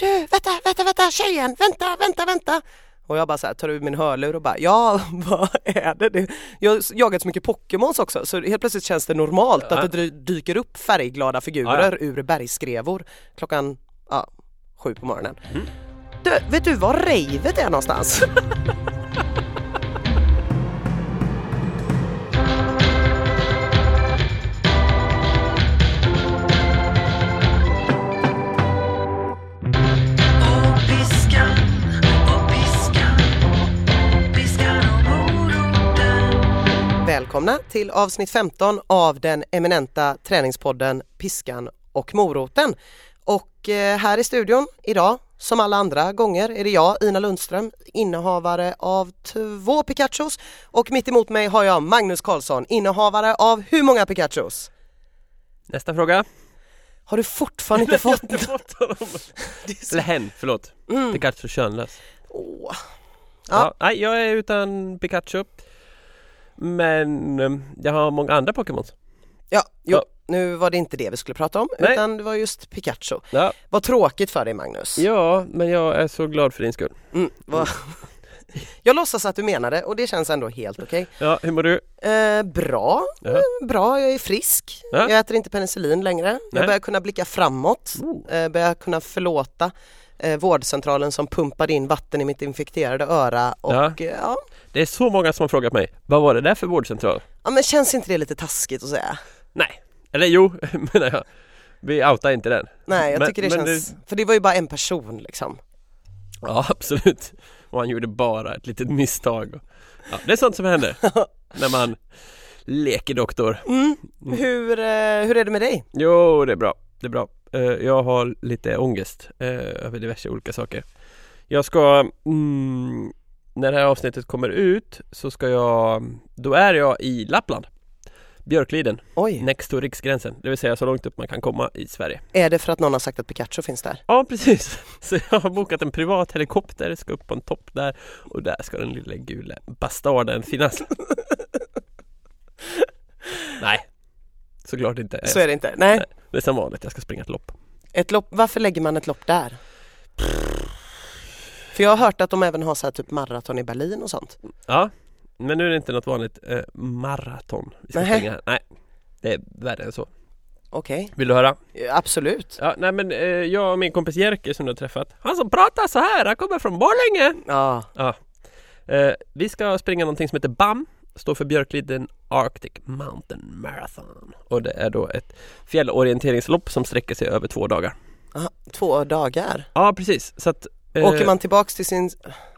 Du, vänta, vänta, vänta, tjejen, vänta, vänta, vänta. Och jag bara så här, tar ur min hörlur och bara ja, vad är det? det? Jag har jagat så mycket Pokémons också så helt plötsligt känns det normalt Ja. att det dy- dyker upp färgglada figurer ur bergskrevor klockan ja, sju på morgonen. Mm. Du, vet du var ravet är någonstans? Välkomna till avsnitt 15 av den eminenta träningspodden Piskan och moroten. Och eh, här i studion idag, som alla andra gånger, är det jag, Ina Lundström, innehavare av två Pikachus och mitt emot mig har jag Magnus Karlsson, innehavare av hur många Pikachus? Nästa fråga. Har du fortfarande inte fått? Jag har inte fått honom. Så- Eller hen, förlåt. Mm. Pikachu könlös. Åh. Ja. nej, jag är utan Pikachu. Men eh, jag har många andra Pokémons. Ja, jo, Ja. nu var det inte det vi skulle prata om Nej. utan det var just Pikachu. Ja. Vad tråkigt för dig Magnus. ja, men jag är så glad för din skull. Mm, vad... Jag låtsas att du menar det och det känns ändå helt okej. Ja, hur mår du? Eh, bra, Ja. eh, bra, jag är frisk. Ja. Jag äter inte penicillin längre. Nej. Jag börjar kunna blicka framåt, Oh. eh, börjar kunna förlåta eh, vårdcentralen som pumpade in vatten i mitt infekterade öra och Ja. ja. Det är så många som har frågat mig, vad var det där för vårdcentral? ja men känns inte det lite taskigt att säga? Nej, eller jo, menar jag. Vi outar inte den. Nej, jag Men- tycker det känns, för det var ju bara en person liksom. Ja, absolut. Och han gjorde bara ett litet misstag. Ja, det är sånt som händer när man leker doktor. Mm. Hur, eh, hur är det med dig? Jo, det är bra. Det är bra. Eh, Jag har lite ångest eh, över diverse olika saker. Jag ska, mm, när det här avsnittet kommer ut så ska jag, då är jag i Lappland. Björkliden, Oj, next to riksgränsen, det vill säga så långt upp man kan komma i Sverige. är det för att någon har sagt att Pikachu finns där? Ja, precis. Så jag har bokat en privat helikopter, ska upp på en topp där och där ska den lilla gula bastarden finnas. Nej, såklart inte. Så är det inte. Nej, Nej. Det är som vanligt, jag ska springa ett lopp. ett lopp, varför lägger man ett lopp där? För jag har hört att de även har så här typ maraton i Berlin och sånt. Ja, men nu är det inte något vanligt eh, maraton vi ska Nähä. springa här. Nej, det är värre än så. Okej, Vill du höra? Absolut. Ja, nej men eh, jag och min kompis Jerker som du har träffat, han som pratar så här, han kommer från Borlänge! Ja, Eh, vi ska springa någonting som heter BAM Står för Björkliden Arctic Mountain Marathon Och det är då ett fjällorienteringslopp som sträcker sig över två dagar aha, två dagar. Ja precis, så att Åker man tillbaks till sin...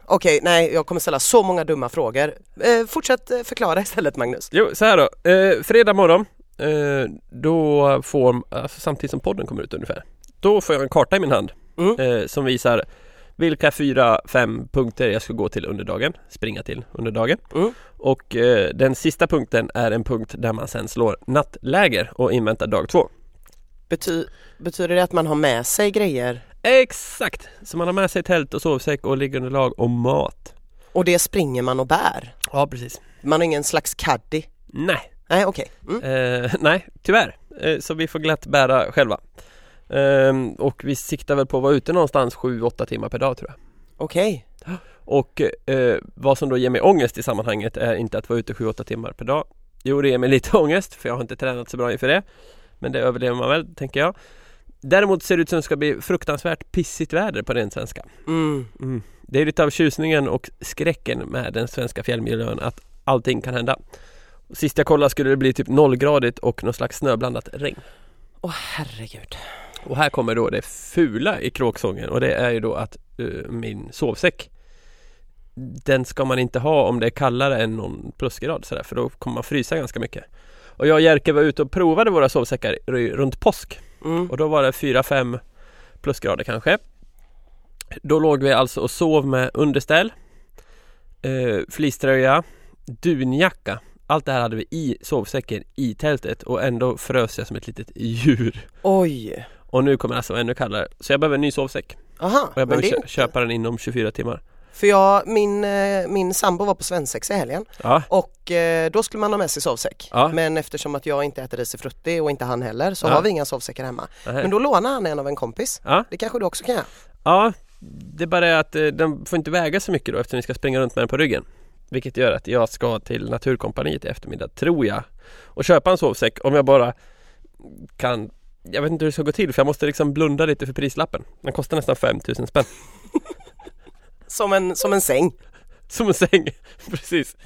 Okej, nej, jag kommer ställa så många dumma frågor. Eh, fortsätt eh, förklara istället Magnus. Jo, så här då, eh, fredag morgon eh, Då får, alltså samtidigt som podden kommer ut ungefär Då får jag en karta i min hand Mm. eh, Som visar vilka fyra, fem punkter jag ska gå till under dagen Springa till under dagen Mm. Och eh, den sista punkten är en punkt där man sen slår nattläger och inväntar dag två Bety betyder det att man har med sig grejer Exakt! Så man har med sig tält och sovsäck och liggunderlag och mat och det springer man och bär? Ja precis Man har ingen slags caddy? Nej, Nej, okej. Mm. eh, nej tyvärr eh, Så vi får glatt bära själva Ehm, Och vi siktar väl på att vara ute någonstans 7-8 timmar per dag tror jag Okej. Och eh, vad som då ger mig ångest i sammanhanget är inte att vara ute 7-8 timmar per dag Jo det ger mig lite ångest för jag har inte tränat så bra inför det Men det överlever man väl tänker jag Däremot ser det ut som det ska bli fruktansvärt pissigt väder på ren svenska Mm. Mm. Det är lite av tjusningen och skräcken med den svenska fjällmiljön att allting kan hända. Sist jag kollade skulle det bli typ nollgradigt och någon slags snöblandat regn. Åh herregud. Och här kommer då det fula i kråksången och det är ju då att eh, min sovsäck Den ska man inte ha om det är kallare än någon plusgrad sådär för då kommer man frysa ganska mycket. Och jag och Jerker var ute och provade våra sovsäckar runt påsk Mm. och då var det 4-5 plusgrader kanske. Då låg vi alltså och sov med underställ, eh, fleecetröja, dunjacka. Allt det här hade vi i sovsäcken i tältet och ändå frös jag som ett litet djur. Oj. Och nu kommer det alltså ännu kallare. Så jag behöver en ny sovsäck. Aha, Och jag behöver kö- köpa den inom 24 timmar. För jag, min, eh, min sambo var på svensexa i helgen Ja, och eh, då skulle man ha med sig sovsäck. Ja. Men eftersom att jag inte äter risifrutti och inte han heller så Ja. har vi inga sovsäckar hemma. nähä. Men då lånar han en av en kompis. Det kanske du också kan göra? Ja, det är bara det att eh, den får inte väga så mycket då eftersom vi ska springa runt med den på ryggen. Vilket gör att jag ska till Naturkompaniet i eftermiddag, tror jag. Och köpa en sovsäck om jag bara kan Jag vet inte hur det ska gå till för jag måste liksom blunda lite för prislappen. Den kostar nästan 5000 spänn. Som en, som en säng. Som en säng, precis.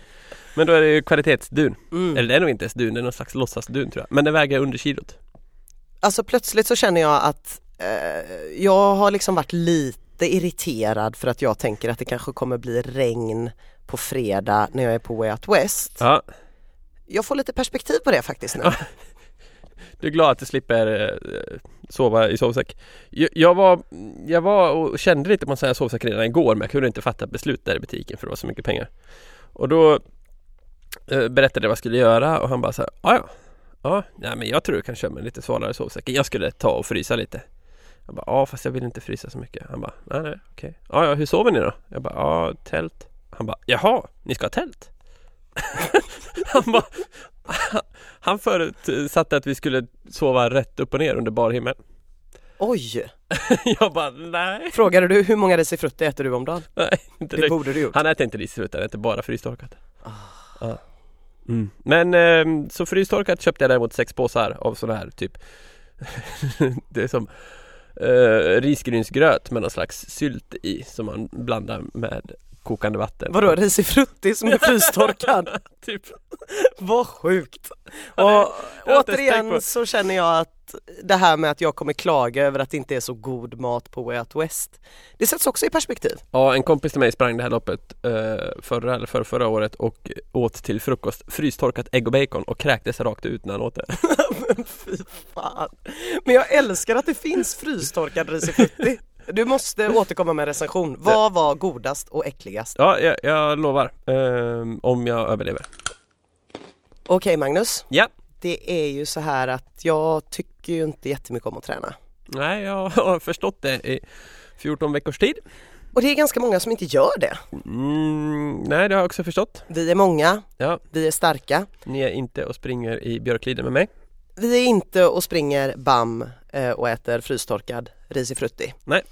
Men då är det ju kvalitetsdun. Mm. Eller det är nog inte ens dun, det är någon slags låtsasdun tror jag. Men den väger under kilot. Alltså plötsligt så känner jag att eh, jag har liksom varit lite irriterad för att jag tänker att det kanske kommer bli regn på fredag när jag är på Way Out West. Ja, Jag får lite perspektiv på det faktiskt nu. Du är glad att du slipper eh, sova i sovsäck. Jag, var, jag var och kände lite på en sån här sovsäck redan igår men jag kunde inte fatta beslut där i butiken för det var så mycket pengar. Och då eh, berättade jag vad jag skulle göra och han bara så här, ah, "Ja, ja, nej, men jag tror du kan köra med en lite svalare sovsäck. Jag skulle ta och frysa lite. Jag bara, ja fast jag vill inte frysa så mycket. Han bara, nej nej okej. Ja, ja hur sover ni då? Jag bara, ja tält. Han bara, jaha, ni ska ha tält? han bara, han förutsatte att vi skulle sova rätt upp och ner under bar himmel. Oj! Jag bara, nej, Frågade du hur många risifrutti äter du om dagen? nej inte Det det. borde du gjort. Han äter inte risifrutti, han äter bara frystorkat. Ah. Ja. Mm. Men eh, så frystorkat köpte jag däremot sex påsar av sån här typ Det är som eh, risgrynsgröt med någon slags sylt i som man blandar med kokande vatten. Vadå risifrutti som är frystorkad? typ. Vad sjukt! Och återigen så känner jag att det här med att jag kommer klaga över att det inte är så god mat på Way Out West Det sätts också i perspektiv. Ja, en kompis till mig sprang det här loppet eh, förra eller för förra året och åt till frukost frystorkat ägg och bacon och kräktes rakt ut när han åt det. Men fy fan! Men jag älskar att det finns frystorkad risifrutti. Du måste återkomma med en recension. Vad var godast och äckligast? Ja, jag, jag lovar. Eh, om jag överlever. Okej Magnus, Ja. det är ju så här att jag tycker ju inte jättemycket om att träna. Nej, jag har förstått det i 14 veckors tid. Och det är ganska många som inte gör det. Mm, nej, det har jag också förstått. Vi är många, Ja, vi är starka, ni är inte och springer i björkliden med mig. Vi är inte och springer bam eh, och äter frystorkad risifrutti. Nej.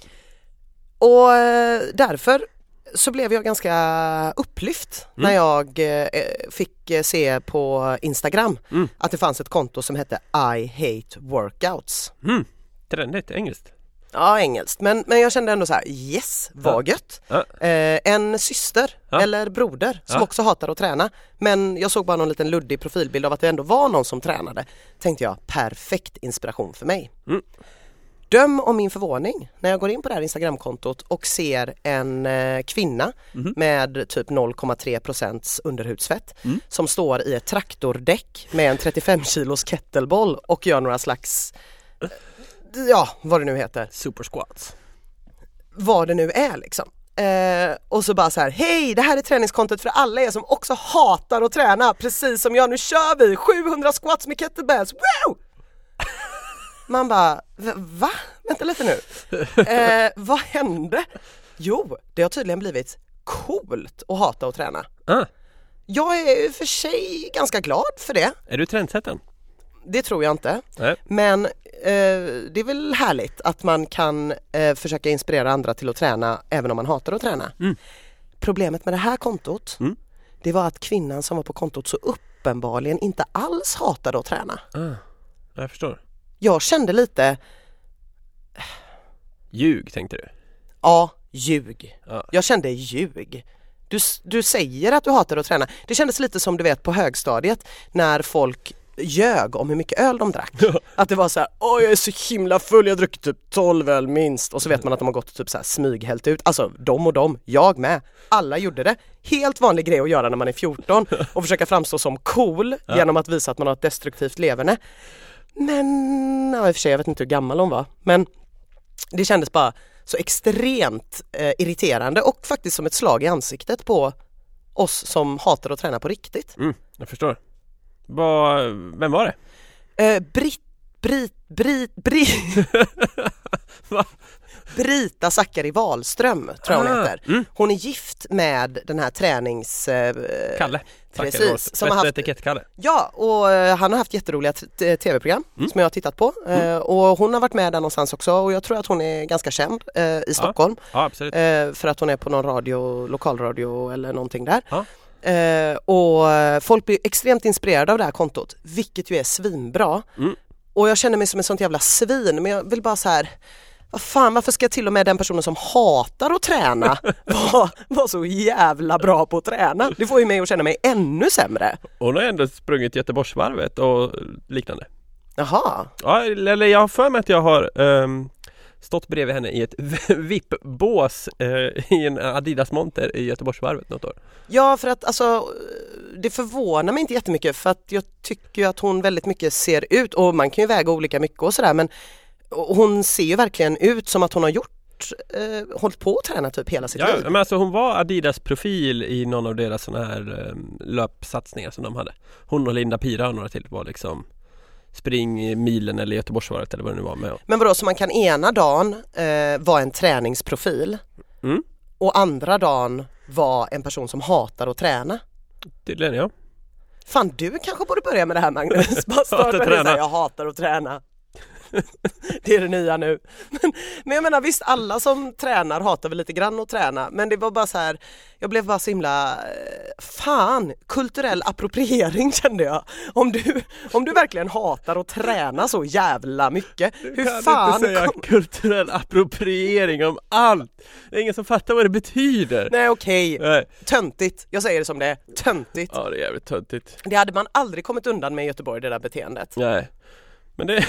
Och eh, därför så blev jag ganska upplyft Mm. när jag eh, fick se på Instagram Mm. att det fanns ett konto som hette I hate workouts. Mm, trendigt, engelskt. Ja, engelskt, men, men jag kände ändå så här, yes, vad gött! Ja. Eh, en syster Ja. eller broder som Ja. också hatar att träna men jag såg bara någon liten luddig profilbild av att det ändå var någon som tränade. Tänkte jag, perfekt inspiration för mig. Mm. Döm om min förvåning när jag går in på det här Instagramkontot och ser en eh, kvinna Mhm. med typ 0,3 procents underhudsfett Mm. som står i ett traktordäck med en 35 kilos kettlebell och gör några slags, ja vad det nu heter Super squats. vad det nu är liksom. Eh, och så bara så här, hej det här är träningskontot för alla er som också hatar att träna precis som jag, nu kör vi 700 squats med kettlebells, wow! Man bara, "Va-? Vänta lite nu, eh, vad hände? Jo, det har tydligen blivit coolt att hata att träna. Ah, Jag är ju för sig ganska glad för det, är du trendsättaren? Det tror jag inte. Nej. Men eh, det är väl härligt att man kan eh, försöka inspirera andra till att träna även om man hatar att träna. Mm. Problemet med det här kontot, Mm. det var att kvinnan som var på kontot så uppenbarligen inte alls hatade att träna. Ah, jag förstår. Jag kände lite, Ljug tänkte du? ja, ljug. Ja. Jag kände ljug. Du, du säger att du hatar att träna. Det kändes lite som du vet på högstadiet när folk ljög om hur mycket öl de drack. Att det var så här, åh jag är så himla full, jag har druckit typ 12 öl minst och så vet man att de har gått och typ så här smyghällt ut. Alltså de och de, jag med. Alla gjorde det. Helt vanlig grej att göra när man är 14 och försöka framstå som cool genom att visa att man har ett destruktivt leverne. Men, ja, i och för sig jag vet inte hur gammal hon var, men det kändes bara så extremt eh, irriterande och faktiskt som ett slag i ansiktet på oss som hatar att träna på riktigt. Mm, jag förstår. Vad, vem var det? Eh, Britt, Britt, Britt, Britt? Brita Zackari Wahlström tror jag hon Ah, heter. mm. Hon är gift med den här tränings... Eh, Kalle. Precis, som har haft- etikett-Kalle. Ja, och eh, han har haft jätteroliga tv-program Mm. som jag har tittat på eh, och hon har varit med där någonstans också och jag tror att hon är ganska känd eh, i Stockholm Ja, absolut. eh, för att hon är på någon radio, lokalradio eller någonting där. Ja. Eh, och folk blir extremt inspirerade av det här kontot, vilket ju är svinbra. Mm. Och jag känner mig som ett sånt jävla svin men jag vill bara så här vad fan varför ska till och med den personen som hatar att träna vara vara så jävla bra på att träna? Det får ju mig att känna mig ännu sämre. Hon har ändå sprungit Göteborgsvarvet och liknande. Jaha, Ja, eller jag har för mig att jag har ehm, stått bredvid henne i ett VIP-bås eh, i en Adidas-monter i Göteborgsvarvet något år. Ja för att alltså det förvånar mig inte jättemycket för att jag tycker att hon väldigt mycket ser ut och man kan ju väga olika mycket och sådär men hon ser ju verkligen ut som att hon har gjort eh, hållit på att träna typ hela sitt Ja, liv. men alltså hon var Adidas-profil i någon av deras sådana här ehm, löpsatsningar som de hade. Hon och Linda Pira och några till var liksom Spring milen eller Göteborgsvarvet eller vad det nu var med. Men vadå så man kan ena dagen eh, vara en träningsprofil Mm. och andra dagen vara en person som hatar att träna? Tydligen ja. Fan du kanske borde börja med det här Magnus, bara starta med det här, jag hatar att träna. Det är det nya nu. Men, men jag menar visst alla som tränar hatar väl lite grann att träna men det var bara så här, jag blev bara så himla, eh, fan, kulturell appropriering kände jag. Om du, om du verkligen hatar att träna så jävla mycket, hur fan inte säga kom... kulturell appropriering om allt! Det är ingen som fattar vad det betyder! Nej okej, Nej. töntigt, jag säger det som det är, töntigt. Ja det är jävligt töntigt. Det hade man aldrig kommit undan med i Göteborg det där beteendet. Nej. Men det,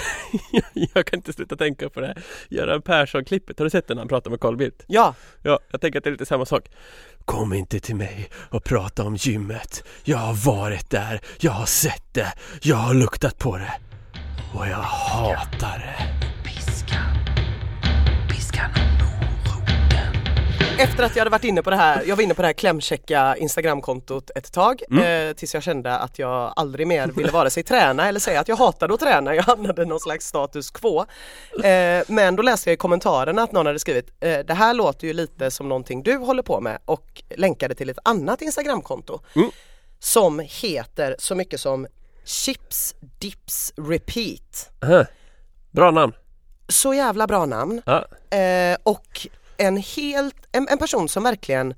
jag kan inte sluta tänka på det här Göran Persson-klippet, har du sett den när han pratar med Carl Bildt? Ja, Ja, jag tänker att det är lite samma sak. Kom inte till mig och prata om gymmet. Jag har varit där, jag har sett det, jag har luktat på det. Och jag hatar det. Efter att jag hade varit inne på det här, jag var inne på det här klämchecka Instagramkontot ett tag Mm. eh, tills jag kände att jag aldrig mer ville vare sig träna eller säga att jag hatade att träna. Jag hamnade i någon slags status quo. Eh, men då läste jag i kommentarerna att någon hade skrivit eh, det här låter ju lite som någonting du håller på med och länkade till ett annat Instagramkonto Mm. som heter så mycket som Chips Dips Repeat. Aha. Bra namn. Så jävla bra namn. Ja. Eh, och en helt, en, en person som verkligen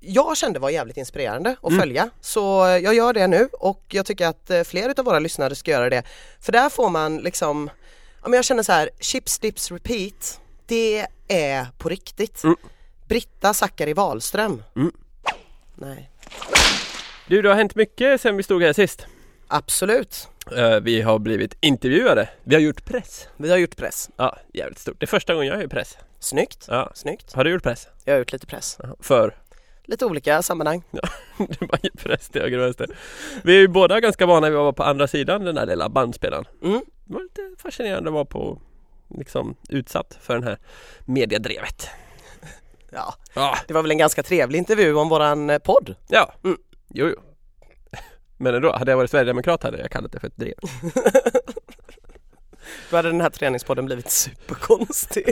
jag kände var jävligt inspirerande att följa så jag gör det nu och jag tycker att eh, fler utav våra lyssnare ska göra det. För där får man liksom, ja men jag känner så här, chips dips repeat, det är på riktigt. Mm. Britta Zackari Wahlström. Mm. Nej, Du, det har hänt mycket sen vi stod här sist. Absolut. Eh, vi har blivit intervjuade. Vi har gjort press. Vi har gjort press. Ja, jävligt stort. Det är första gången jag gör press. Snyggt, Ja. snyggt. Har du gjort press? Jag har gjort lite press. För? Lite olika sammanhang. det var ju press till höger och vänster. Vi är ju båda ganska vana vid att vara på andra sidan den här lilla bandspelaren. Mm. Det var lite fascinerande att vara på liksom utsatt för den här mediedrevet. Ja, Ja, det var väl en ganska trevlig intervju om våran eh, podd. ja. Mm. Jo, jo. Men ändå, hade jag varit sverigedemokrat hade jag kallat det för ett drev. Då hade den här träningspodden blivit superkonstig.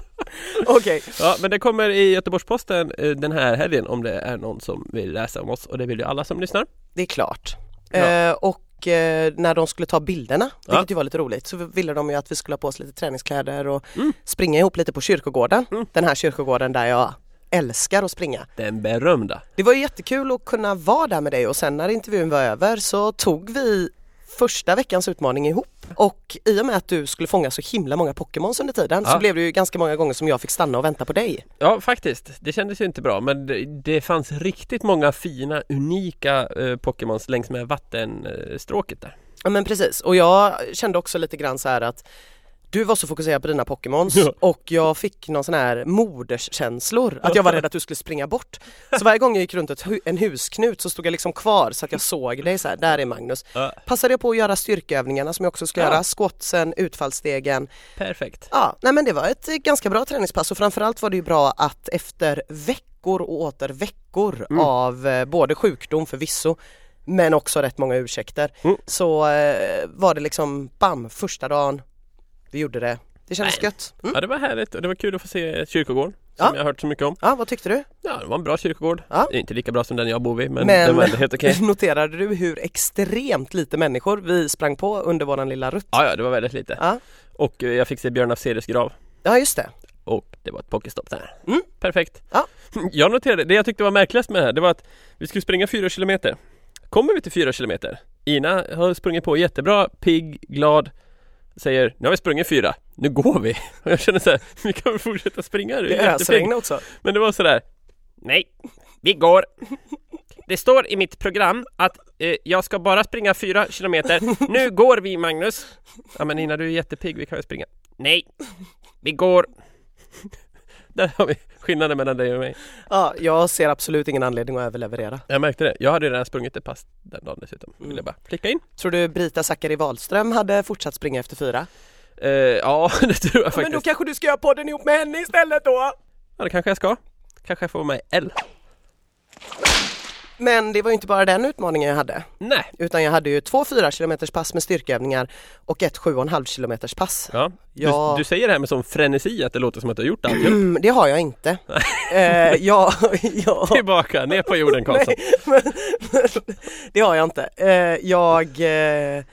Okej, Ja, men det kommer i Göteborgs-Posten eh, den här helgen om det är någon som vill läsa om oss och det vill ju alla som lyssnar. det är klart. Ja. Eh, och eh, när de skulle ta bilderna, Ja. vilket ju var lite roligt, så ville de ju att vi skulle ha på oss lite träningskläder och Mm. springa ihop lite på kyrkogården. Mm. Den här kyrkogården där jag älskar att springa. Den berömda. Det var ju jättekul att kunna vara där med dig och sen när intervjun var över så tog vi första veckans utmaning ihop och i och med att du skulle fånga så himla många Pokémons under tiden så Ja. blev det ju ganska många gånger som jag fick stanna och vänta på dig. Ja, faktiskt. Det kändes ju inte bra men det, det fanns riktigt många fina, unika eh, Pokémons längs med vattenstråket där. Ja men precis och jag kände också lite grann så här att du var så fokuserad på dina Pokémons Ja. och jag fick någon sån här moderskänslor att jag var rädd att du skulle springa bort. Så varje gång jag gick runt ett hu- en husknut så stod jag liksom kvar så att jag såg dig så här, där är Magnus. Ja, Passade jag på att göra styrkeövningarna som jag också skulle Ja. göra, squatsen, utfallsstegen. perfekt. Ja, nej men det var ett eh, ganska bra träningspass och framförallt var det ju bra att efter veckor och åter veckor Mm. av eh, både sjukdom förvisso men också rätt många ursäkter Mm. så eh, var det liksom bam första dagen vi gjorde det. Det kändes Nej. gött. Mm. Ja det var härligt och det var kul att få se kyrkogården Ja. som jag har hört så mycket om. Ja, vad tyckte du? Ja det var en bra kyrkogård. Ja. Inte lika bra som den jag bor vid men, Men- den var ändå helt okej. Noterade du hur extremt lite människor vi sprang på under våran lilla rutt? Ja ja det var väldigt lite. Ja, Och eh, jag fick se Björn Afzelius grav. ja just det. Och det var ett pokéstopp där. Mm. Perfekt. Ja. Jag noterade, det jag tyckte var märkligast med det här, det var att vi skulle springa fyra kilometer. Kommer vi till fyra kilometer? Ina har sprungit på jättebra, pigg, glad. Säger, nu har vi sprungit fyra, nu går vi. Och jag känner så här, vi kan väl fortsätta springa? Är Det jättepigg. ösregnade också. Men det var sådär, nej, vi går. Det står i mitt program att eh, jag ska bara springa fyra kilometer. Nu går vi Magnus. Ja men Ina du är jättepigg, vi kan väl springa. Nej, vi går. Där har vi skillnaden mellan dig och mig. Ja, jag ser absolut ingen anledning att överleverera. Jag märkte det. Jag hade redan sprungit ett pass den dagen dessutom. Vill jag bara flika in. Tror du Brita Zackari Wahlström hade fortsatt springa efter fyra? Eh, ja, det tror jag Men då faktiskt. kanske du ska göra podden ihop med henne istället då? Ja, det kanske jag ska. Kanske jag får med L. Men det var inte bara den utmaningen jag hade. Nej. Utan jag hade ju två 4 km pass med styrkeövningar och ett 7,5 km pass. Ja. Du, du säger det här med sån frenesi att det låter som att du har gjort allt. Mm, det har jag inte. eh, jag, jag, Tillbaka, ner på jorden Karlsson. men, men, det har jag inte. Eh, jag eh,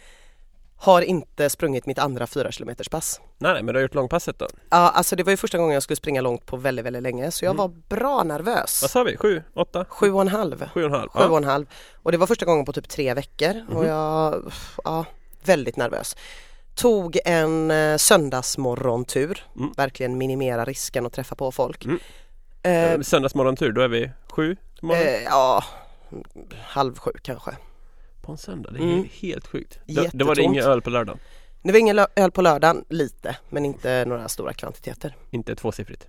har inte sprungit mitt andra 4 km pass. Nej, men du har gjort långpasset då? Ja, alltså det var ju första gången jag skulle springa långt på väldigt, väldigt länge så jag var bra nervös. Vad sa vi? Sju? Åtta? Sju och en halv. Sju och en halv? Sju och en halv. Och det var första gången på typ tre veckor och jag, ja, väldigt nervös. Tog en eh, söndagsmorgontur, Mm. verkligen minimera risken att träffa på folk. Mm. Eh, Eh, Söndagsmorgontur, då är vi sju eh, ja, halv sju kanske. På en söndag, det är mm. helt sjukt. Då, då var det ingen öl på lördagen? Det var ingen öl på lördagen, lite, men inte några stora kvantiteter. Inte tvåsiffrigt?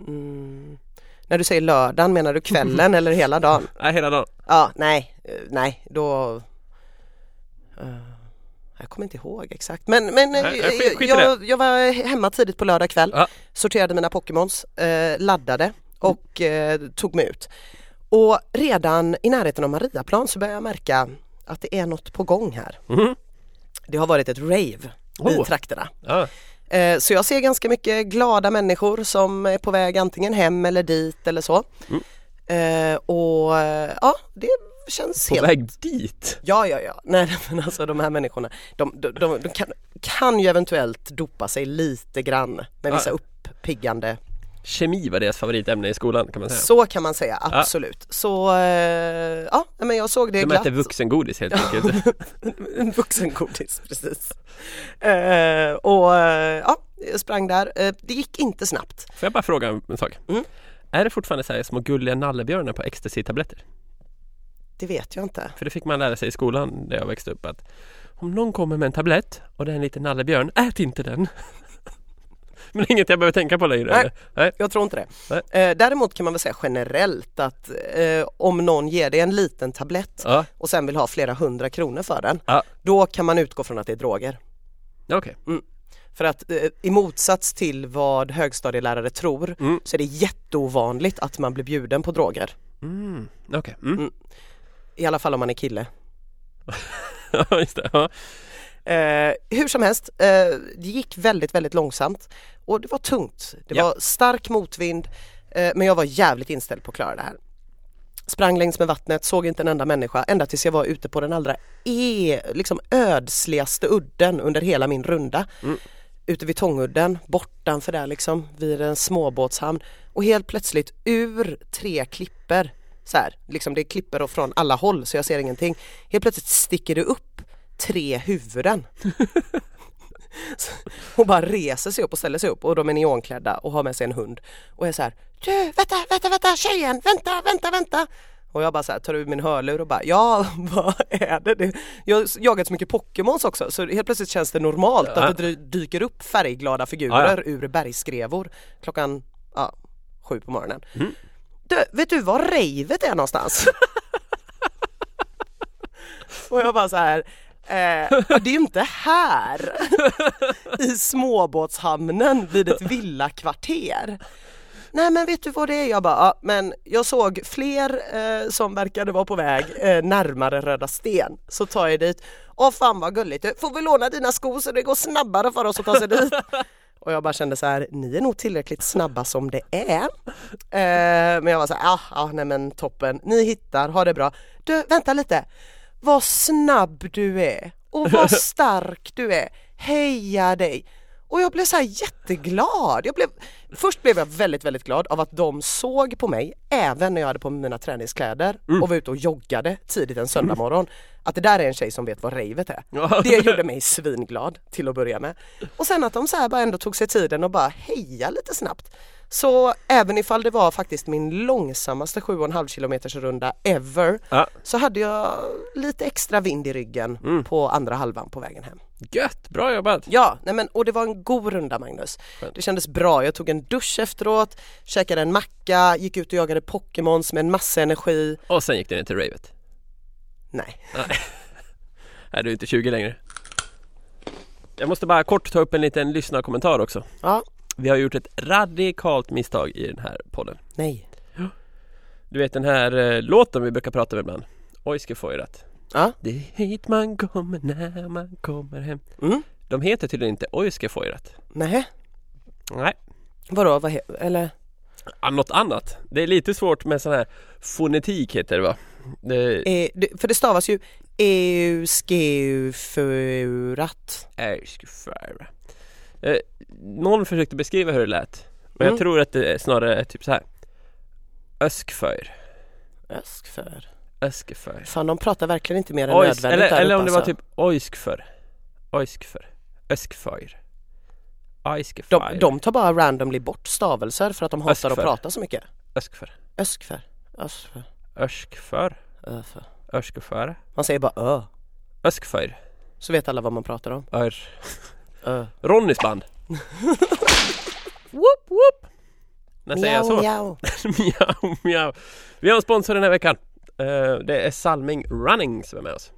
Mm. När du säger lördagen, menar du kvällen eller hela dagen? Nej, hela dagen. Ja, nej, eh, nej, då... eh, jag kommer inte ihåg exakt men, men eh, Nej, nej, skit- skit jag, jag var hemma tidigt på lördag kväll, Ja. sorterade mina Pokémons, eh, laddade och eh, tog mig ut. Och redan i närheten av Mariaplan så började jag märka att det är något på gång här. Mhm. Det har varit ett rave i Oh. trakterna. Ja. Eh, Så jag ser ganska mycket glada människor som är på väg antingen hem eller dit eller så. Mm. Eh, Och ja, det känns På helt... väg dit? Ja, ja, ja. Nej, men alltså de här människorna, de, de, de, de kan, kan ju eventuellt dopa sig lite grann med vissa Ja. uppiggande. Kemi var deras favoritämne i skolan kan man säga. Så kan man säga, absolut. Så eh, ja, men jag såg det De glatt. äter vuxengodis helt enkelt. Vuxengodis, precis. Eh, och eh, ja, jag sprang där. Eh, det gick inte snabbt. Får jag bara fråga en sak? Mm. Är det fortfarande så här små gulliga nallebjörnar på ecstasy-tabletter? Det vet jag inte. För det fick man lära sig i skolan där jag växte upp att om någon kommer med en tablett och det är en liten nallebjörn, ät inte den! Men inget jag behöver tänka på längre? Nej. Nej. Jag tror inte det. Nej. Eh, däremot kan man väl säga generellt att eh, om någon ger dig en liten tablett Ja, och sen vill ha flera hundra kronor för den, Ja. då kan man utgå från att det är droger. okej. För att eh, i motsats till vad högstadielärare tror Mm. så är det jätteovanligt att man blir bjuden på droger. Mm. Okej. Mm. Mm. I alla fall om man är kille. Ja, just det. Ja. Eh, hur som helst, eh, det gick väldigt, väldigt långsamt och det var tungt. Det Ja. var stark motvind eh, men jag var jävligt inställd på att klara det här. Sprang längs med vattnet, såg inte en enda människa ända tills jag var ute på den allra e, liksom ödsligaste udden under hela min runda. Mm. Ute vid Tångudden, bortanför där liksom, vid en småbåtshamn och helt plötsligt ur tre klipper så här, liksom det är klipper från alla håll så jag ser ingenting. Helt plötsligt sticker det upp tre huvuden. Hon bara reser sig upp och ställer sig upp och de är neonklädda och har med sig en hund och är så här Du vänta, vänta, vänta tjejen, vänta, vänta, vänta och jag bara så här, tar ur min hörlur och bara ja vad är det? det? Jag har jagat så mycket Pokémons också så helt plötsligt känns det normalt Ja. att det dy- dyker upp färgglada figurer ur bergskrevor klockan ja, sju på morgonen. Mm. Du, vet du var revet är någonstans? och jag bara så här Eh, det är ju inte här i småbåtshamnen vid ett villakvarter. Nej men vet du vad det är? Jag bara, ja, men jag såg fler eh, som verkade vara på väg eh, närmare Röda Sten. Så tar jag dit. Åh fan vad gulligt, får vi låna dina skor så det går snabbare för oss att ta sig dit? Och jag bara kände så här, ni är nog tillräckligt snabba som det är. Eh, men jag var så här, ja, ah, nej men toppen, ni hittar, ha det bra. Du, vänta lite, vad snabb du är och vad stark du är. Heja dig! Och jag blev så här jätteglad. Jag blev, först blev jag väldigt, väldigt glad av att de såg på mig även när jag hade på mina träningskläder och var ute och joggade tidigt en söndag morgon. Att det där är en tjej som vet vad ravet är. Det gjorde mig svinglad till att börja med. Och sen att de så här bara ändå tog sig tiden och bara heja lite snabbt. Så även ifall det var faktiskt min långsammaste 7,5 kilometers runda ever Ja. så hade jag lite extra vind i ryggen Mm. på andra halvan på vägen hem. Gött, bra jobbat! Ja, nej men, och det var en god runda Magnus. Det kändes bra. Jag tog en dusch efteråt, käkade en macka, gick ut och jagade Pokémons med en massa energi. Och sen gick det ner till ravet. Nej, Nej, du är inte 20 längre. Jag måste bara kort ta upp en liten lyssnarkommentar också. ja, Vi har gjort ett radikalt misstag i den här podden. nej. Du vet den här eh, låten vi brukar prata om ibland. Oiskefojrat. Ja, Det är hit man kommer när man kommer hem. mm. De heter tydligen inte Oiskefojrat. nej. Nej, Vadå, vad he- eller? ah, något annat. Det är lite svårt med sån här fonetik heter det va? Det Eh, det, för det stavas ju euskeufurat. är Oiskefojrat. Eh, någon försökte beskriva hur det lät. Men Mm. jag tror att det är snarare är typ så här. Öskföjr. Öskför. Öskeföjr. Fan, de pratar verkligen inte mer än Ois, nödvändigt eller, eller om det var alltså. typ Oiskför. Oiskför. Oiskeföjr. de, de tar bara randomly bort stavelser för att de hatar att Öskför. prata så mycket. Öskför. Öskför. Öskför. Örskför. Öför. Örskeföre. Man säger bara ö. Öskföjr. Så vet alla vad man pratar om. Ör. Ö. Ronnys band. whoop whoop. När säger jag så? Miau, mjau mjau. Vi har en sponsor den här veckan. Eh, det är Salming Running som är med oss.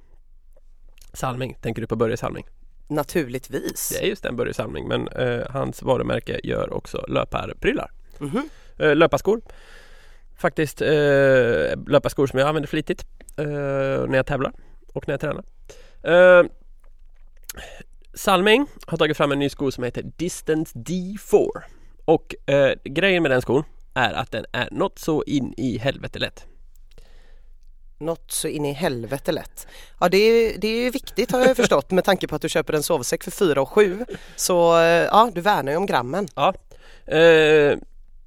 Salming, tänker du på Börje Salming? Naturligtvis. Det är just den Börje Salming men eh, hans varumärke gör också löparprylar. Mhm. Eh, löparskor. Faktiskt löparskor som jag använder flitigt när jag tävlar och när jag tränar. Salming har tagit fram en ny sko som heter Distance D4 och eh, grejen med den skon är att den är något så in i helvete lätt. Något så in i helvete lätt. Ja det är, det är viktigt har jag förstått med tanke på att du köper en sovsäck för 4 och 7. Så eh, ja, du värnar ju om grammen. Ja. Eh,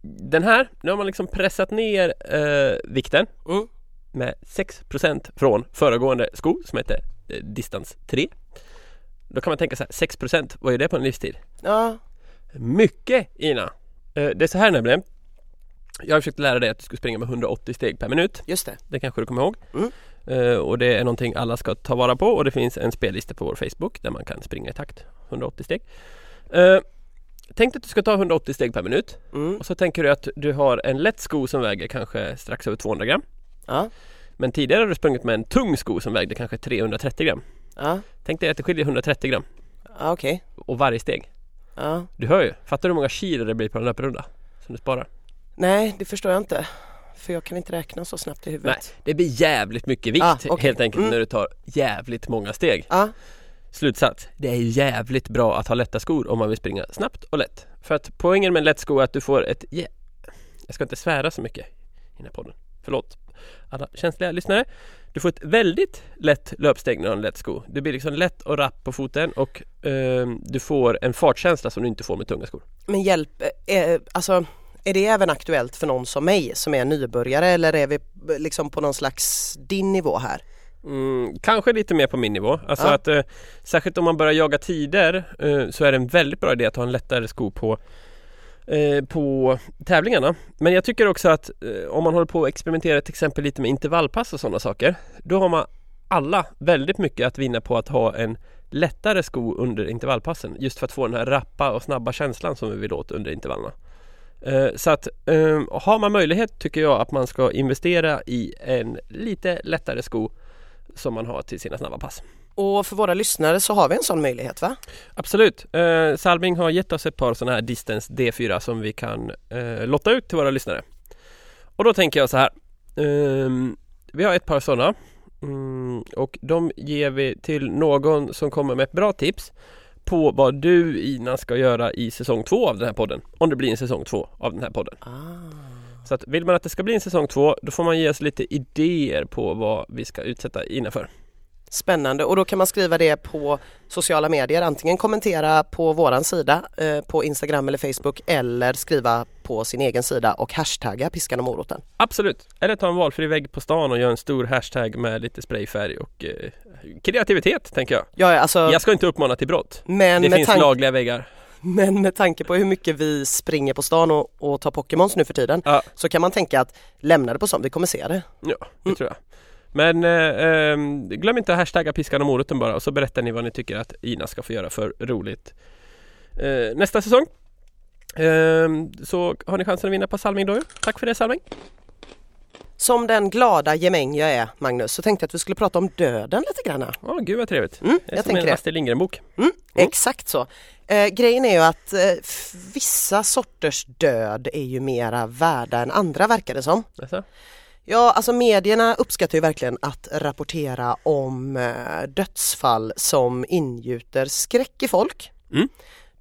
den här, nu har man liksom pressat ner eh, vikten Mm. med 6% från föregående sko som heter eh, Distance 3. Då kan man tänka så här, 6% vad är det på en livstid? Ja, Mycket Ina! Eh, det är så här nämligen. Jag har försökt lära dig att du ska springa med 180 steg per minut. just det. Det kanske du kommer ihåg. Mm. Eh, och det är någonting alla ska ta vara på och det finns en spellista på vår Facebook där man kan springa i takt 180 steg. Uh, tänk att du ska ta 180 steg per minut Mm. och så tänker du att du har en lätt sko som väger kanske strax över 200 gram. Ja, Men tidigare har du sprungit med en tung sko som vägde kanske 330 gram. Ja, Tänk dig att det skiljer 130 gram ja okej. och varje steg. Ja. Du hör ju, fattar du hur många kilo det blir på en löprunda? Som du sparar? Nej, det förstår jag inte. För jag kan inte räkna så snabbt i huvudet. Nej, det blir jävligt mycket vikt Ah, okej. helt enkelt Mm. när du tar jävligt många steg. Ja, Slutsats, det är jävligt bra att ha lätta skor om man vill springa snabbt och lätt. För att poängen med en lätt sko är att du får ett, jä- jag ska inte svära så mycket i den här podden, förlåt alla känsliga lyssnare. Du får ett väldigt lätt löpsteg när du har en lätt sko. Det blir liksom lätt och rapp på foten och ehm, du får en fartkänsla som du inte får med tunga skor. men hjälp, eh, alltså är det även aktuellt för någon som mig som är nybörjare eller är vi eh, liksom på någon slags din nivå här? Mm, kanske lite mer på min nivå. Alltså Ja. att eh, särskilt om man börjar jaga tider eh, så är det en väldigt bra idé att ha en lättare sko på eh, på tävlingarna. Men jag tycker också att eh, om man håller på att experimentera till exempel lite med intervallpass och sådana saker då har man alla väldigt mycket att vinna på att ha en lättare sko under intervallpassen just för att få den här rappa och snabba känslan som vi vill åt under intervallerna. Eh, så att ehm, har man möjlighet tycker jag att man ska investera i en lite lättare sko som man har till sina snabba pass. Och för våra lyssnare så har vi en sån möjlighet va? Absolut. Eh, Salming har gett oss ett par sådana här Distance D4 som vi kan eh, lotta ut till våra lyssnare. Och då tänker jag så här. ehm, vi har ett par sådana. Mm, och de ger vi till någon som kommer med ett bra tips på vad du Ina ska göra i säsong två av den här podden. Om det blir en säsong två av den här podden. Ah. Så att vill man att det ska bli en säsong två då får man ge oss lite idéer på vad vi ska utsätta Ina för. Spännande och då kan man skriva det på sociala medier, antingen kommentera på våran sida eh, på Instagram eller Facebook eller skriva på sin egen sida och hashtagga piskan och moroten. Absolut! Eller ta en valfri vägg på stan och göra en stor hashtag med lite sprayfärg och eh, kreativitet tänker jag. Ja, alltså, Jag ska inte uppmana till brott. men, Det finns lagliga väggar. men med tanke på hur mycket vi springer på stan och, och tar Pokémons nu för tiden Ja. så kan man tänka att lämna det på stan, vi kommer se det. Ja, det Mm. tror jag. Men eh, ehm, glöm inte att hashtagga piskan och moroten bara och så berättar ni vad ni tycker att Ina ska få göra för roligt eh, nästa säsong. Ehm, så har ni chansen att vinna på Salming då. Tack för det Salming! Som den glada gemäng jag är Magnus så tänkte jag att vi skulle prata om döden lite grann. Åh gud vad trevligt! Mm, det är jag som en. Astrid Lindgren-bok. Mm, Exakt så. Eh, grejen är ju att eh, vissa sorters död är ju mera värda än andra verkar det som. Alltså? Ja, alltså medierna uppskattar ju verkligen att rapportera om eh, dödsfall som ingjuter skräck i folk. Mm.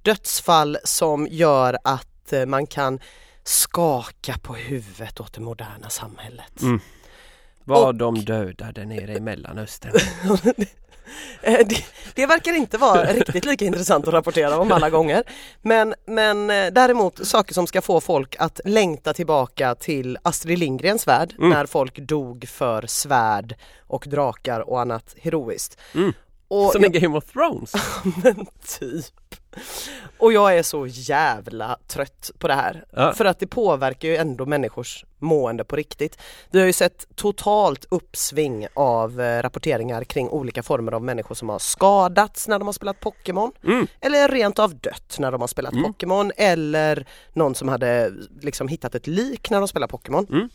Dödsfall som gör att eh, man kan skaka på huvudet åt det moderna samhället. Mm. Var Och- de dödade nere i Mellanöstern? Eh, Det, det verkar inte vara riktigt lika intressant att rapportera om alla gånger. Men, men eh, däremot saker som ska få folk att längta tillbaka till Astrid Lindgrens värld Mm. när folk dog för svärd och drakar och annat heroiskt. Mm. Och Som i Game of Thrones? men typ. Och jag är så jävla trött på det här. Ja. För att det påverkar ju ändå människors mående på riktigt. Vi har ju sett totalt uppsving av eh, rapporteringar kring olika former av människor som har skadats när de har spelat Pokémon. Mm. Eller rent av dött när de har spelat Mm. Pokémon. Eller någon som hade liksom hittat ett lik när de spelar Pokémon. Mm.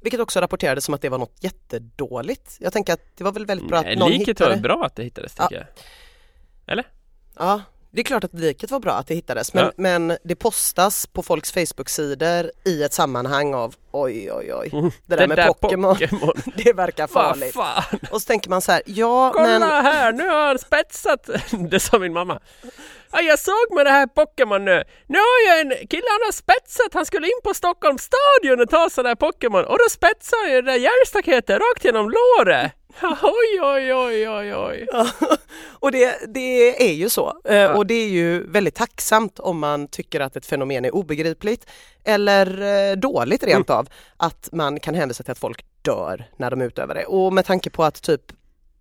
Vilket också rapporterades som att det var något jättedåligt. Jag tänker att det var väl väldigt bra Nej, att någon liket hittade var bra att det hittades Ja. tycker jag. Ja, det är klart att liket var bra att det hittades men, Ja. men det postas på folks Facebook-sidor i ett sammanhang av oj oj oj, Mm. det där med Pokémon, Pokémon. det verkar farligt. fan! Och så tänker man så här, ja Kolla men här, nu har han spetsat! Det sa min mamma. Ja, jag såg med det här Pokémon nu. Nu har jag en kille, han har spetsat. Han skulle in på Stockholms stadion och ta sådana här Pokémon. Och då spetsade han ju det där järnstaketet rakt genom låret. Oj, oj, oj, oj, oj. och det, det är ju så Eh, Ja. och det är ju väldigt tacksamt om man tycker att ett fenomen är obegripligt eller eh, dåligt rent Mm. av att man kan hänvisa till att folk dör när de utövar det och med tanke på att typ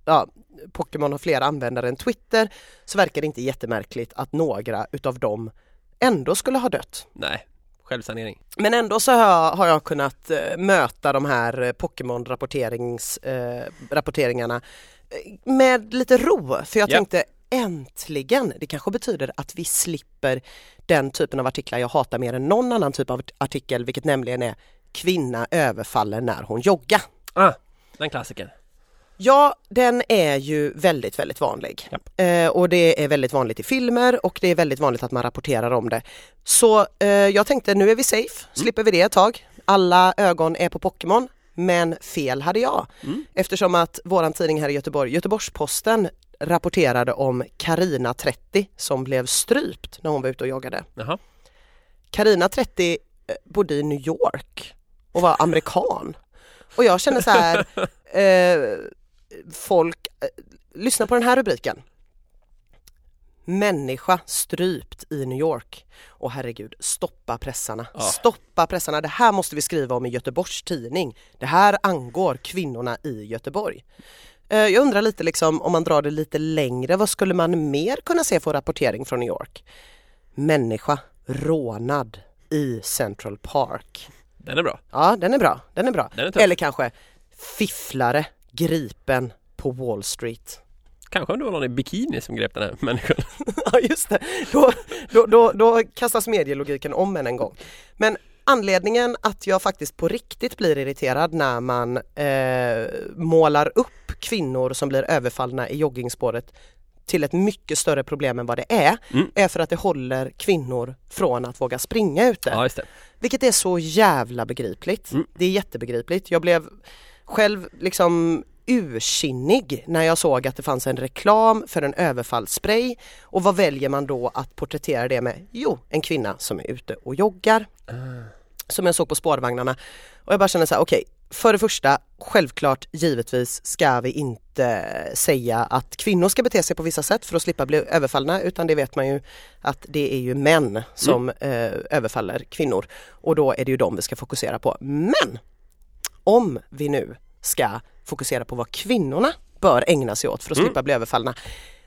ja, Pokémon har fler användare än Twitter så verkar det inte jättemärkligt att några utav dem ändå skulle ha dött. Nej, självsanering. Men ändå så har jag, kunnat eh, möta de här eh, Pokémon-rapporteringarna eh, med lite ro. För jag Ja. tänkte äntligen, det kanske betyder att vi slipper den typen av artiklar jag hatar mer än någon annan typ av artikel, vilket nämligen är kvinna överfaller när hon joggar. Ah, den klassikern. Ja, den är ju väldigt, väldigt vanlig. Japp. Eh, och det är väldigt vanligt i filmer och det är väldigt vanligt att man rapporterar om det. Så eh, jag tänkte nu är vi safe, slipper vi det ett tag. Alla ögon är på Pokémon. Men fel hade jag. Mm. Eftersom att våran tidning här i Göteborg, Göteborgs-Posten, rapporterade om Karina 30 som blev strypt när hon var ute och joggade. Karina 30 eh, bodde i New York och var amerikan. Och jag känner så här, eh, folk, eh, lyssna på den här rubriken. Människa strypt i New York. Och herregud, stoppa pressarna. Ja. Stoppa pressarna. Det här måste vi skriva om i Göteborgs tidning. Det här angår kvinnorna i Göteborg. Eh, Jag undrar lite liksom om man drar det lite längre, vad skulle man mer kunna se för rapportering från New York? Människa rånad i Central Park. Den är bra. Ja, den är bra. Den är bra. Den är. Eller kanske fifflare gripen på Wall Street. Kanske om det var någon i bikini som grep den här människan. Ja just det, då, då, då, då kastas medielogiken om än en gång. Men anledningen att jag faktiskt på riktigt blir irriterad när man eh, målar upp kvinnor som blir överfallna i joggingspåret till ett mycket större problem än vad det är, Mm. är för att det håller kvinnor från att våga springa ute. Ja. Vilket är så jävla begripligt. Mm. Det är jättebegripligt. Jag blev själv liksom ursinnig när jag såg att det fanns en reklam för en överfallsspray och vad väljer man då att porträttera det med? Jo, en kvinna som är ute och joggar. Som jag såg på spårvagnarna och jag bara kände så här, okej, för det första, självklart givetvis ska vi inte säga att kvinnor ska bete sig på vissa sätt för att slippa bli överfallna utan det vet man ju att det är ju män som eh, överfaller kvinnor och då är det ju dem vi ska fokusera på. Men om vi nu ska fokusera på vad kvinnorna bör ägna sig åt för att Mm. slippa bli överfallna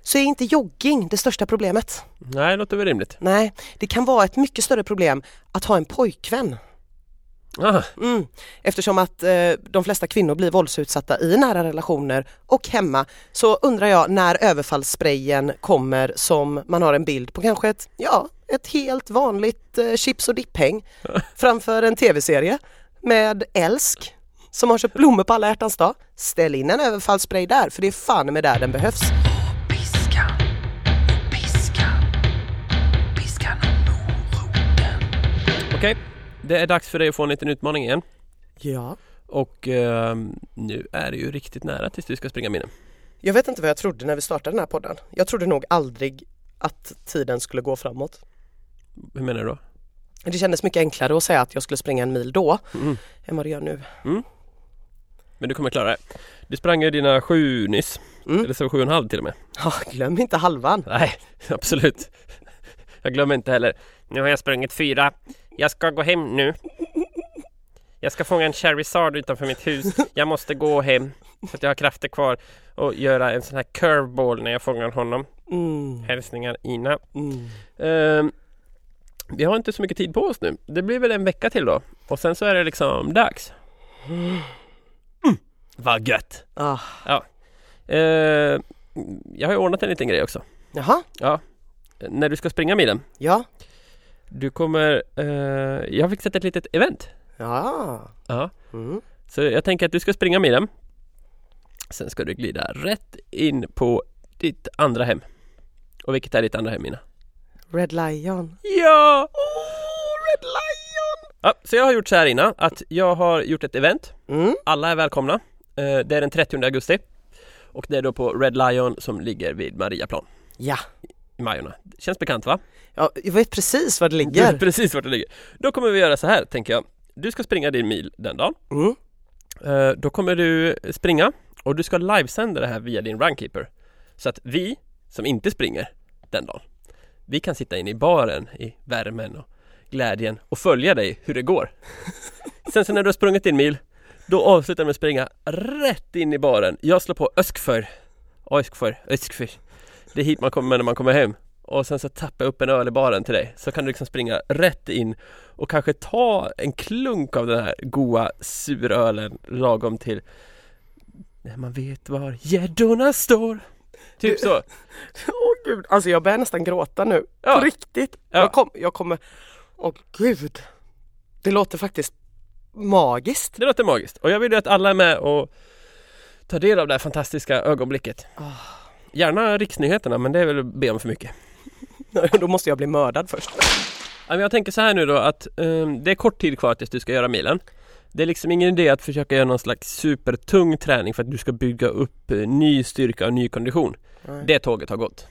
så är inte jogging det största problemet. Nej, det låter väl rimligt. Nej, det kan vara ett mycket större problem att ha en pojkvän. Mm. Eftersom att eh, de flesta kvinnor blir våldsutsatta i nära relationer och hemma så undrar jag när överfallssprayen kommer som man har en bild på kanske ett, ja, ett helt vanligt eh, chips och dipphäng framför en tv-serie med älsk som har köpt blommor på alla hjärtans dag. Ställ in en överfallsspray där för det är fan med där den behövs. Piskan, piskan, piskan och moroten. Okej, det är dags för dig att få en liten utmaning igen. Ja. Och ehm, nu är det ju riktigt nära tills du ska springa milen. Jag vet inte vad jag trodde när vi startade den här podden. Jag trodde nog aldrig att tiden skulle gå framåt. Hur menar du då? Det kändes mycket enklare att säga att jag skulle springa en mil då Mm. än vad det gör nu. Men du kommer klara det. Du sprang ju dina sju nyss. Mm. Eller så sju och en halv till och med. Ja, glöm inte halvan. Nej, absolut. Jag glömmer inte heller. Nu har jag sprungit fyra. Jag ska gå hem nu. Jag ska fånga en Charizard utanför mitt hus. Jag måste gå hem så att jag har krafter kvar och göra en sån här curveball när jag fångar honom. Mm. Hälsningar Ina. Mm. Ehm, vi har inte så mycket tid på oss nu. Det blir väl en vecka till då. Och sen så är det liksom dags. Mm. Vad gött! Ah. Ehm, jag har ju ordnat en liten grej också. Jaha, När du ska springa milen. ja. Du kommer... Eh, jag har fixat ett litet event. Ja. Ja. Mm. Så jag tänker att du ska springa milen. Sen ska du glida rätt in på ditt andra hem. Och vilket är ditt andra hem Mina? Red Lion. Ja! Red Lion! ja! Så jag har gjort så här Ina, att jag har gjort ett event. Mm. Alla är välkomna. Eh, det är den 30 augusti. Och det är då på Red Lion som ligger vid Mariaplan Ja. i Majorna. Känns bekant va? ja, jag vet precis var det Du vet ligger. precis vart det ligger. Då kommer vi göra så här tänker jag. Du ska springa din mil den dagen. Mm. Eh, Då kommer du springa och du ska livesända det här via din Runkeeper. Så att vi som inte springer den dagen, vi kan sitta inne i baren i värmen och glädjen och följa dig hur det går. Sen så när du har sprungit din mil, då avslutar du med att springa rätt in i baren. Jag slår på Öskför, Öskför, Öskför. Det är hit man kommer när man kommer hem. Och sen så tappar jag upp en öl i baren till dig. Så kan du liksom springa rätt in och kanske ta en klunk av den här goa surölen lagom till när man vet var gäddorna står. Typ så. Åh gud, alltså jag börjar nästan gråta nu. Ja. På riktigt. Ja. Jag, kom, jag kommer... Åh gud. Det låter faktiskt magiskt. Det låter magiskt. Och jag vill ju att alla är med och tar del av det här fantastiska ögonblicket. Ah. Gärna riksnyheterna men det är väl att be om för mycket. Då måste jag bli mördad först. Jag tänker så här nu då att ehm, det är kort tid kvar tills du ska göra milen. Det är liksom ingen idé att försöka göra någon slags supertung träning för att du ska bygga upp eh, ny styrka och ny kondition. Nej. Det tåget har gått.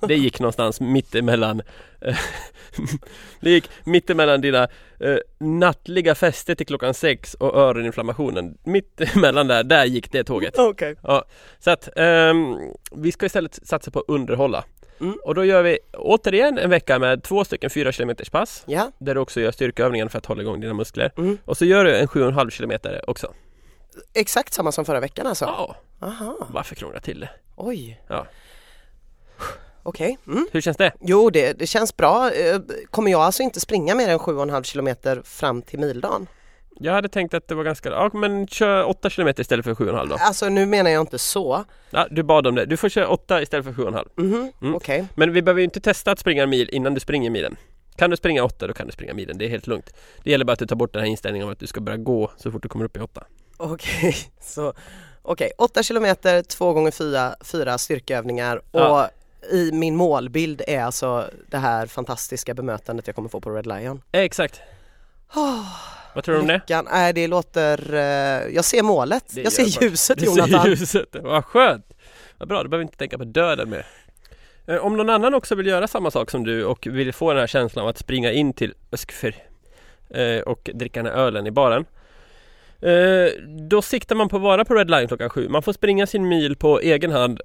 Det gick någonstans mittemellan eh, Det gick mittemellan dina eh, nattliga fester till klockan sex och öroninflammationen. Mittemellan där, där gick det tåget. Okej. Ja, så att ehm, vi ska istället satsa på att underhålla. Mm. Och då gör vi återigen en vecka med två stycken 4 km pass Ja. där du också gör styrkeövningar för att hålla igång dina muskler. Mm. Och så gör du en 7,5 km också. Exakt samma som förra veckan alltså? Ja, Aha. varför krångla till det? Oj. Ja. Okej. Mm. Hur känns det? Jo, det, det känns bra. Eh, Kommer jag alltså inte springa mer än 7,5 kilometer fram till mildagen? Jag hade tänkt att det var ganska, ja men kör 8 km istället för 7,5 då. Alltså nu menar jag inte så. Ja, du bad om det. Du får köra 8 istället för 7,5. Mhm, Mm. Okej. Men vi behöver ju inte testa att springa en mil innan du springer milen. Kan du springa 8 då kan du springa milen. Det är helt lugnt. Det gäller bara att du tar bort den här inställningen om att du ska börja gå så fort du kommer upp i 8. Okej, så Okej, 8 kilometer, 2 gånger 4 fyra styrkeövningar och Ja. i min målbild är alltså det här fantastiska bemötandet jag kommer få på Red Lion. Exakt. Oh, Vad tror du om det? lyckan, nej det låter, eh, jag ser målet, Det jag ser man. ljuset Du Jonathan. ser ljuset. Vad skönt! Vad bra, du behöver inte tänka på döden mer. Eh, Om någon annan också vill göra samma sak som du och vill få den här känslan av att springa in till Öskfyr eh, och dricka den här ölen i baren. Då siktar man på att vara på Red Lion klockan sju. Man får springa sin mil på egen hand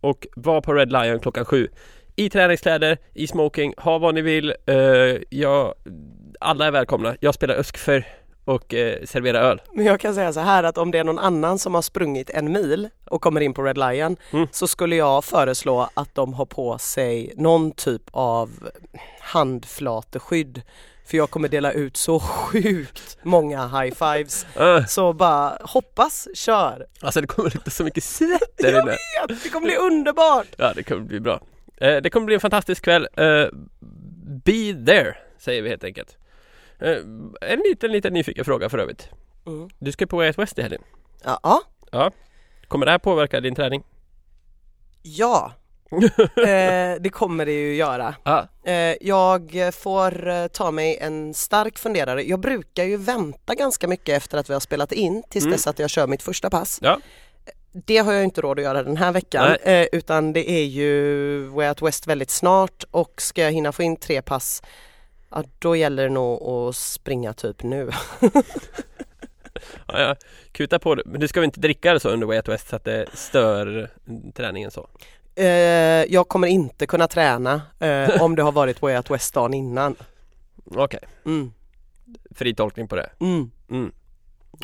och vara på Red Lion klockan sju. I träningskläder, i smoking, ha vad ni vill. Jag, alla är välkomna. Jag spelar Öskfyr och eh, serverar öl. Men jag kan säga så här att om det är någon annan som har sprungit en mil och kommer in på Red Lion Mm. så skulle jag föreslå att de har på sig någon typ av handflateskydd. För jag kommer dela ut så sjukt många high fives. Uh. Så bara hoppas, kör! Alltså det kommer lukta så mycket svett där Jag vet, det kommer bli underbart! Ja det kommer bli bra. Eh, det kommer bli en fantastisk kväll. Eh, be there, säger vi helt enkelt. Eh, en liten, liten nyfiken fråga för övrigt. Mm. Du ska på Way Out West i helgen. Ja, ja. Kommer det här påverka din träning? ja. Eh, det kommer det ju göra. Ja. Eh, jag får eh, ta mig en stark funderare. Jag brukar ju vänta ganska mycket efter att vi har spelat in tills Mm. dess att jag kör mitt första pass. Ja. Det har jag inte råd att göra den här veckan eh, utan det är ju Way Out West väldigt snart och ska jag hinna få in tre pass ja, då gäller det nog att springa typ nu. Ja, ja. Kuta på det. Men du ska väl inte dricka det så under Way Out West så att det stör träningen så? Eh, jag kommer inte kunna träna eh, om det har varit Way Out West dagen innan. Okej, Mm. fri tolkning på det. Mm. Mm.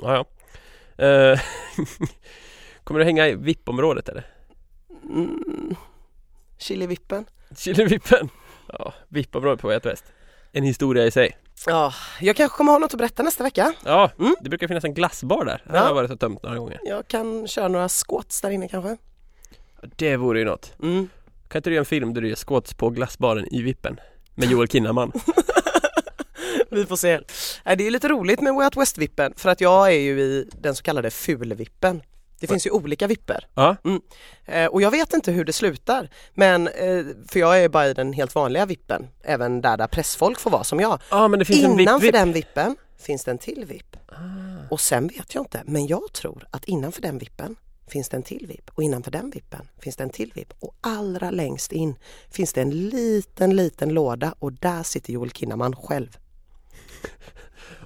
Ja, ja. Eh, kommer du hänga i VIP-området eller? Mm. Chilivippen. Chilivippen? Ja, VIP-området på Way Out West. En historia i sig. Ja, jag kanske kommer ha något att berätta nästa vecka. Ja, Mm. det brukar finnas en glassbar där. Det Ja. har varit så tömt några gånger. Jag kan köra några squats där inne kanske. Det vore ju något. Mm. Kan inte du göra en film där du gör squats på glassbaren i Vippen? Med Joel Kinnaman. Vi får se. Nej, Det är lite roligt med Way Out West-vippen för att jag är ju i den så kallade fulvippen. Det finns ju olika vipper Ja, eh, och jag vet inte hur det slutar men eh, för jag är bara i den helt vanliga vippen även där där pressfolk får vara som jag. ah, men det finns en Innanför VIP-VIP. den vippen finns det en till vipp Ah. och sen vet jag inte men jag tror att innanför den vippen finns det en till vipp och innanför den vippen finns det en till vipp och allra längst in finns det en liten liten låda och där sitter Joel Kinnaman själv.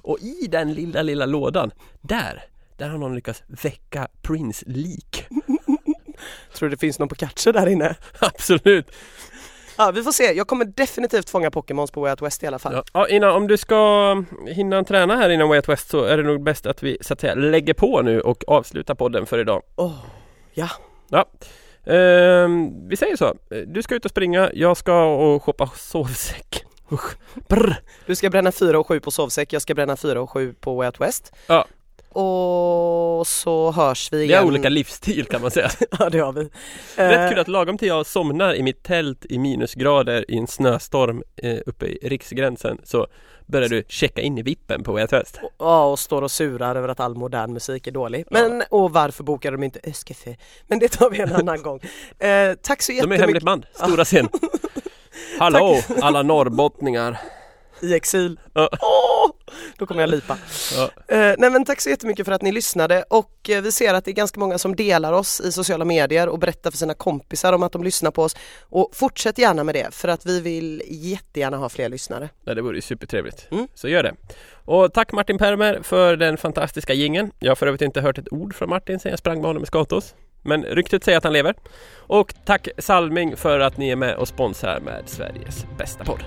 Och i den lilla, lilla lådan, där, där har någon lyckats väcka Prince lik. Tror du det finns någon på catcher där inne? Absolut. Ja, vi får se. Jag kommer definitivt fånga Pokémons på Way Out West i alla fall. Ja. Ja, innan, om du ska hinna träna här innan Way Out West så är det nog bäst att vi så att säga lägger på nu och avslutar podden för idag. Åh, ja. Ja. Ehm, vi säger så. Du ska ut och springa, jag ska och shoppa sovsäck. Usch. Brr. Du ska bränna 4 och 7 på sovsäck, jag ska bränna 4 och 7 på Way Out West. Ja. Och så hörs vi Vi igen. har olika livsstil kan man säga. Ja, det har vi. Rätt Eh, kul att lagom till jag somnar i mitt tält i minusgrader i en snöstorm eh, uppe i riksgränsen så börjar du checka in i vippen på West. Ja, och står och surar över att all modern musik är dålig. Men, och varför bokar de inte Öskefö? Men det tar vi en annan gång. Eh, tack så De är jättemycket. hemligt band, stora scen. Hallå alla norrbottningar. I exil. Ja. Åh, då kommer jag lipa. Ja. Eh, nej men tack så jättemycket för att ni lyssnade och eh, vi ser att det är ganska många som delar oss i sociala medier och berättar för sina kompisar om att de lyssnar på oss. Och fortsätt gärna med det för att vi vill jättegärna ha fler lyssnare. Ja, det vore ju supertrevligt. Mm. Så gör det. Och tack Martin Permer för den fantastiska gingen. Jag har för övrigt inte hört ett ord från Martin sen jag sprang med honom i Skatos. Men ryktet säger att han lever. Och tack Salming för att ni är med och sponsrar med Sveriges bästa podd.